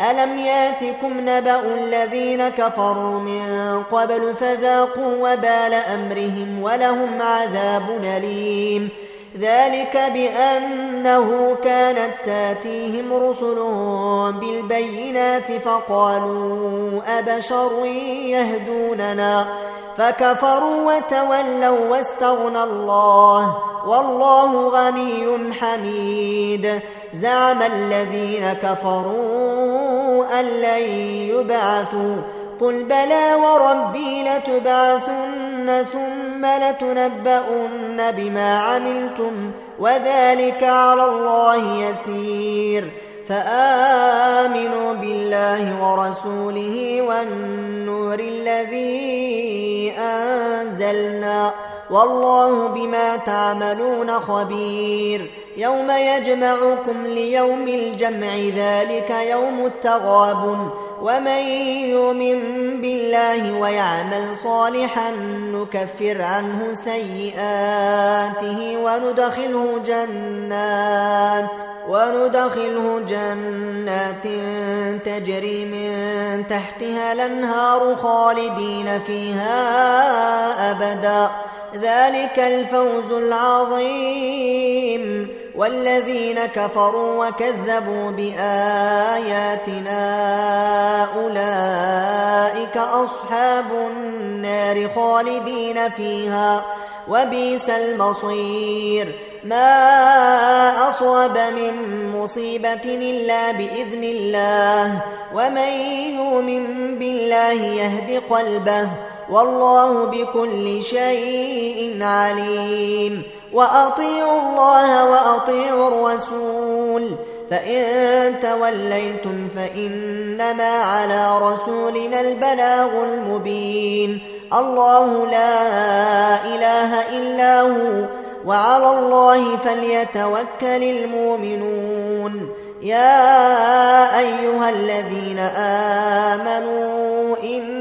ألم ياتكم نبأ الذين كفروا من قبل فذاقوا وبال أمرهم ولهم عذاب أليم ذلك بأنه كانت تاتيهم رسلهم بالبينات فقالوا أبشر يهدوننا فكفروا وتولوا واستغنى الله والله غني حميد زعم الذين كفروا أن لن يبعثوا. قل بلى وربي لتبعثن ثم لتنبؤن بما عملتم وذلك على الله يسير. فآمنوا بالله ورسوله والنور الذي أنزلنا. والله بما تعملون خبير. يوم يجمعكم ليوم الجمع ذلك يوم التغابن. ومن يؤمن بالله ويعمل صالحا نكفر عنه سيئاته وندخله جنات وندخله جنات تجري من تحتها الأنهار خالدين فيها أبدا. ذلك الفوز العظيم. والذين كفروا وكذبوا بآياتنا أولئك أصحاب النار خالدين فيها وبئس المصير. ما أصاب من مصيبة إلا بإذن الله ومن يؤمن بالله يهد قلبه والله بكل شيء عليم. وأطيعوا الله وأطيعوا الرسول. فإن توليتم فإنما على رسولنا البلاغ المبين. الله لا إله إلا هو. وعلى الله فليتوكل المؤمنون. يا أيها الذين آمنوا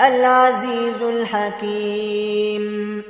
العزيز الحكيم.